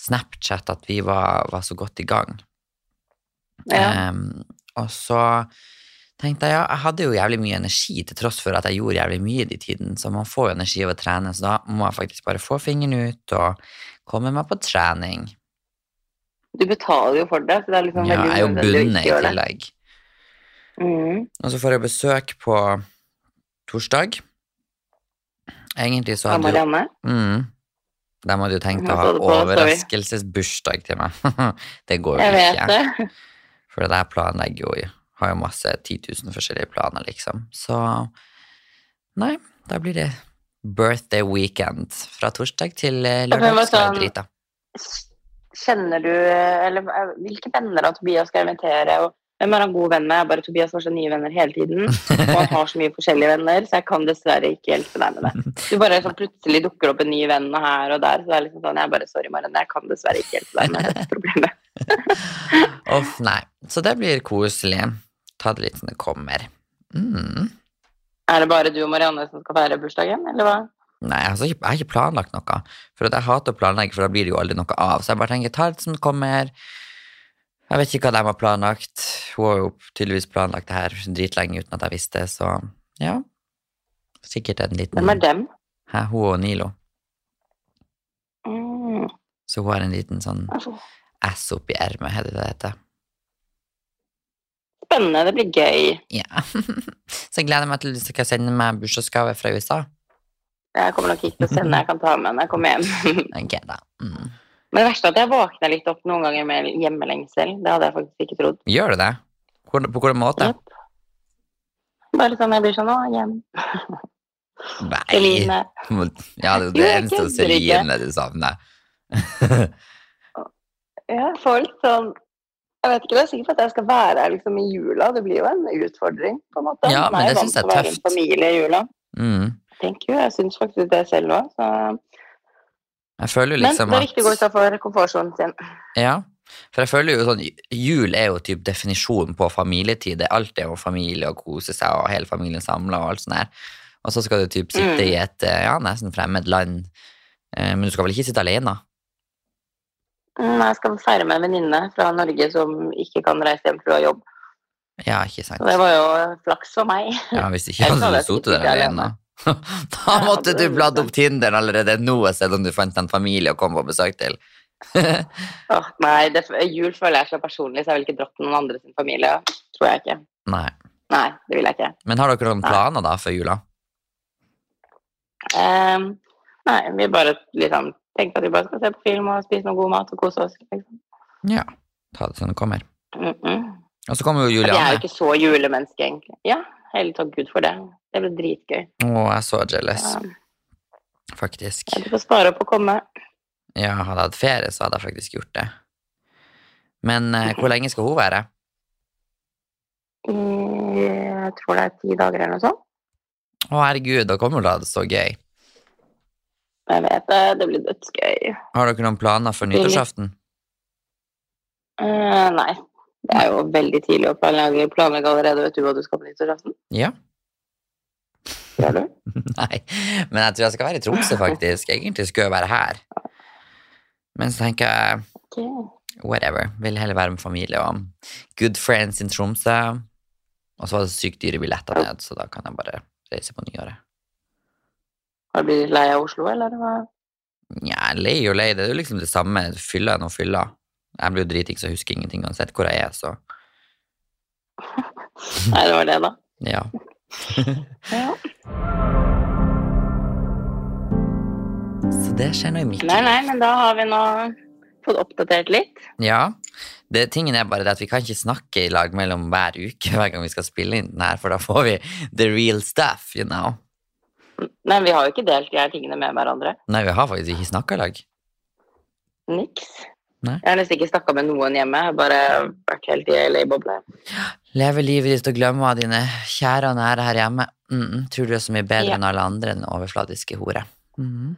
Snapchat at vi var, var så godt i gang. Ja. Em, og så tenkte jeg ja, jeg hadde jo jævlig mye energi til tross for at jeg gjorde jævlig mye i tiden, så man får jo energi av å trene, så da må jeg faktisk bare få fingeren ut og komme meg på trening. Du betaler jo for det, så det er liksom Ja, jeg er jo nødvendig å ikke bundet i tillegg. Mm. Og så får jeg besøk på torsdag. Egentlig så hadde jo mm, De hadde jo tenkt å ha det overraskelsesbursdag til meg. det går jo ikke. Jeg vet det. For det der planlegger jo Har jo masse 10 000 forskjellige planer, liksom. Så nei, da blir det birthday weekend fra torsdag til eh, lørdag. Skal jeg drita. Kjenner du Eller eh, hvilke venner av Tobias skal invitere? Og hvem er han god venn med? Jeg bare Tobias har så nye venner hele tiden. Og han har så mye forskjellige venner, så jeg kan dessverre ikke hjelpe deg med det. Du bare sånn plutselig dukker opp en ny venn her og der, så det er liksom sånn Jeg bare sorry, Marianne, jeg kan dessverre ikke hjelpe deg med dette problemet. Uff, nei. Så det blir koselig. Ta det litt som det kommer. Mm. Er det bare du og Marianne som skal feire bursdagen, eller hva? Nei, altså, jeg har ikke planlagt noe. For jeg hater å planlegge, for da blir det jo aldri noe av. Så jeg bare tenker, ta det som det kommer. Jeg vet ikke hva de har planlagt. Hun har jo tydeligvis planlagt det her dritlenge uten at jeg visste, så ja. Sikkert en liten Hvem er dem? Hæ, hun og Nilo. Mm. Så hun har en liten sånn altså, opp i ermet, er det det heter? Spennende, det blir gøy. Ja. så jeg gleder meg til du skal sende meg bursdagsgave fra USA. Jeg kommer nok ikke til å sende, jeg kan ta med når jeg kommer hjem. Ok, da. Mm. Men det verste er at jeg våkner litt opp noen ganger med hjemmelengsel. Det hadde jeg faktisk ikke trodd. Gjør du det? På hvilken måte? Yep. Bare sånn jeg blir sånn Å, hjem. Nei. Celine. Ja, det er Jo, det eneste Celine du savner. Ja, jeg får litt sånn Jeg vet ikke, jeg er sikker på at jeg skal være her liksom i jula. Det blir jo en utfordring, på en måte. Ja, men jeg det er jeg vant tøft. å er være familie i jula. Mm. Thank you. Jeg syns faktisk det selv òg. Så... Jeg føler jo Men liksom det er viktig å gå utenfor komfortsonen sin. Ja, for jeg føler jo sånn Jul er jo typ definisjonen på familietid. Det er Alt er jo familie og kose seg og hele familien samla og alt sånt der. Og så skal du typ sitte Mm. i et eh, ja, nesten fremmed land. Eh, Men du skal vel ikke sitte alene? Mm, Jeg skal feire med en venninne fra Norge som ikke kan reise hjem fra jobb. Ja, ikke sant? Så det var jo flaks for meg. Ja, Hvis ikke hadde du sittet der alene. Da måtte du bladd opp Tinderen allerede nå selv om du fant en familie å komme på besøk til. oh, nei, det, jul føler jeg så personlig, så jeg ville ikke dratt noen andre sin familie. Tror jeg ikke. Nei. Nei, det vil jeg ikke. Men har dere noen Nei. planer da for jula? Ehm, nei, vi bare liksom tenkte at vi bare skal se på film og spise noe god mat og kose oss. Liksom. Ja. Ta det som det kommer. Mm -mm. Og så kommer jo Vi er jo ikke så julemenneske, egentlig. Ja, heller takk Gud for det. Det ble dritgøy. Å, jeg er så jealous, Ja, faktisk. du får spare opp og komme. Ja, hadde jeg hatt ferie, så hadde jeg faktisk gjort det. Men eh, hvor lenge skal hun være? Jeg tror det er ti dager eller noe sånt. Å, herregud, da kommer hun til å ha det så gøy. Jeg vet det, det blir dødsgøy. Har dere noen planer for nyttårsaften? Uh, nei, det er jo veldig tidlig å planlegge, planlegge allerede. Vet du hva du skal på nyttårsaften? Ja? Gjør du? Nei, men jeg tror jeg skal være i Tromsø, faktisk. Egentlig skulle jeg være her. Men så tenker jeg Ok. whatever. Vil heller være med familie og good friends in Tromsø. Og så var det sykt dyre billetter ned, så da kan jeg bare reise på nyåret. Har du blitt lei av Oslo, eller hva? Nja, lei og lei, det er jo liksom det samme. Fylla enn å fylla. Jeg blir jo dritings og husker ingenting uansett hvor jeg er, så Nei, det var det, da. ja. Ja. Så det skjer nå i mitt Nei, nei, men da har vi nå fått oppdatert litt. Ja, Det, tingen er bare det at vi kan ikke snakke i lag mellom hver uke hver gang vi skal spille inn den her, for da får vi the real stuff, you know. Nei, vi har jo ikke delt de her tingene med hverandre. Nei, vi har faktisk ikke snakka i lag. Niks. Nei. Jeg har nesten ikke snakka med noen hjemme. Jeg har bare vært helt i ei boble. Leve livet ditt og glemme av dine kjære og nære her hjemme. Mm -mm. Tror du er så mye bedre Ja. enn alle andre den overfladiske hore. Mm.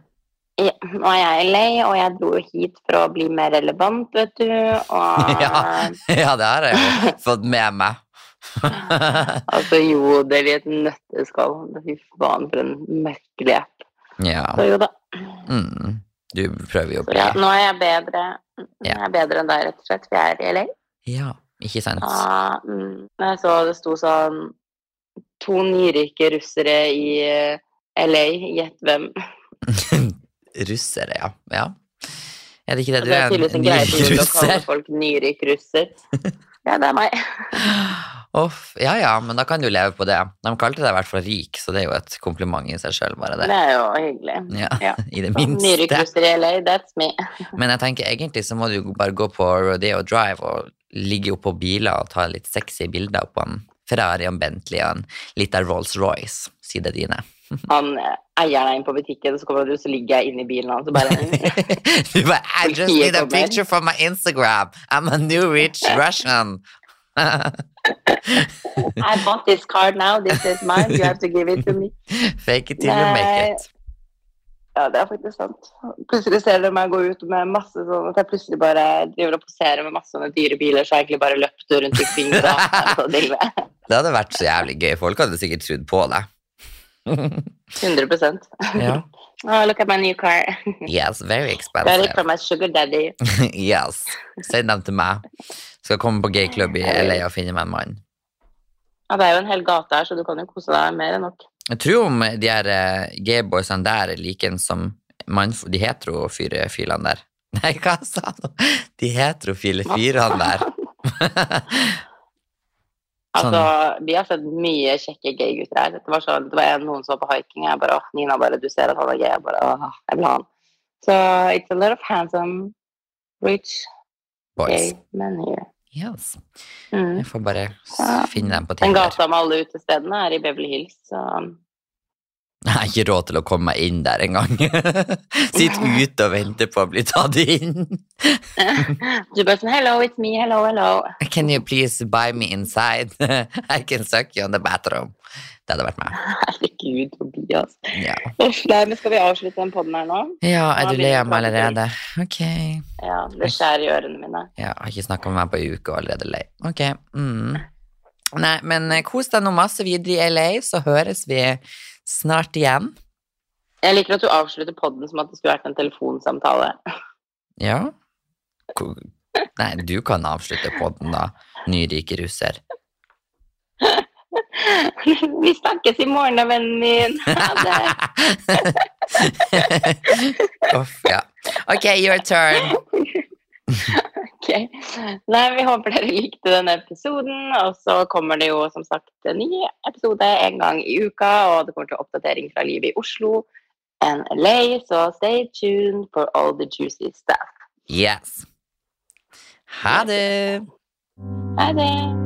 Ja, nå er jeg lei, og jeg dro hit for å bli mer relevant, vet du. Og Ja. ja, det har jeg jo fått med meg. altså jodel i et nøtteskall. Fy faen, for en merkelig app. ja. Så jo da. Mm. Du prøver jo å bli ja, nå er jeg bedre. Jeg er bedre enn deg, rett og slett, Vi er i LA. Ja, ikke sant? Ja, mm, jeg så det sto sånn To nyrike russere i eh, LA. Gjett hvem? Russere, ja. ja. Er det ikke det du Det er er? tydeligvis En greie på å kalle folk nyrik russer. Ja, det er meg. Uff, ja ja, men da kan du leve på det. De kalte deg i hvert fall rik, så det er jo et kompliment i seg sjøl, bare Det det. er jo hyggelig. Ja, Ja. I det minste. russer i LA, that's me. Men jeg tenker egentlig så må du bare gå på Rodeo Drive og ligge oppå biler og ta litt sexy bilder på en Ferrari og en Bentley og en liten Rolls-Royce, si det dine. Han eier deg inn på butikken, så kommer du, så ligger jeg inne i bilen hans og bare du bare I just need a picture for my Instagram. I'm a new rich Russian. I bought this card now, this is mine, you have to give it to me. Fake it till you make it. Ja, det er faktisk sant. Plutselig ser du meg gå ut med masse sånn at jeg plutselig bare driver og poserer med masse sånne dyre biler, så jeg egentlig bare løpte rundt i med. Det hadde vært så jævlig gøy. Folk hadde sikkert trodd på deg. 100 ja. Oh, look at my new car. Yes, very Got it expensive. from my sugar daddy. yes. Send dem til meg. Skal komme på gayklubb i LA og finne meg en mann. Ja, det er jo en hel gate her, så du kan jo kose deg mer enn nok. Jeg tror om de her uh, gayboysene der er like en som mann, de heterofile der. Nei, hva sa han? De heterofile fyrene der. Altså, Sånn. Vi har sett mye kjekke gay-gutter her. Det var, så, det var en, noen som var på hiking, jeg bare Nina, bare du ser at han er gay. Jeg bare åh, jeg vil ha han. Så it's a lot of handsome, rich Boys. gay men here. Yes. Mm. Jeg får bare finne dem på Den Tinder. gata med alle utestedene er i Beverly Hills, så Jeg har ikke råd til å komme meg inn der engang. Sitt ute og vente på å bli tatt inn. Du bare sånn Hello, it's me. Hello, hello. Can you please buy me inside? I can suck you on the bathroom. Det hadde vært meg. Herregud, Tobias. Ja, nei, men skal vi avslutte den poden her nå? ja er du lei av meg allerede? Ok. Ja, det skjærer i ørene mine. Ja, jeg har ikke snakka med meg på en uke og allerede lei. Ok. Mm. Nei, men eh, kos deg nå masse videre i LA, så høres vi snart igjen. Jeg liker at du avslutter podden som at det skulle vært en telefonsamtale. Ja? Nei, du kan avslutte podden, da. Nyrike russer. Vi snakkes i morgen, da, vennen min. Ha det. Uff, ja. Ok, your turn. Ok. Nei, vi håper dere likte denne episoden. Og så kommer det jo som sagt en ny episode en gang i uka, og det kommer til oppdatering fra livet i Oslo and LA, så stay tuned for all the juicy stuff. Yes. Ha det. Ha det!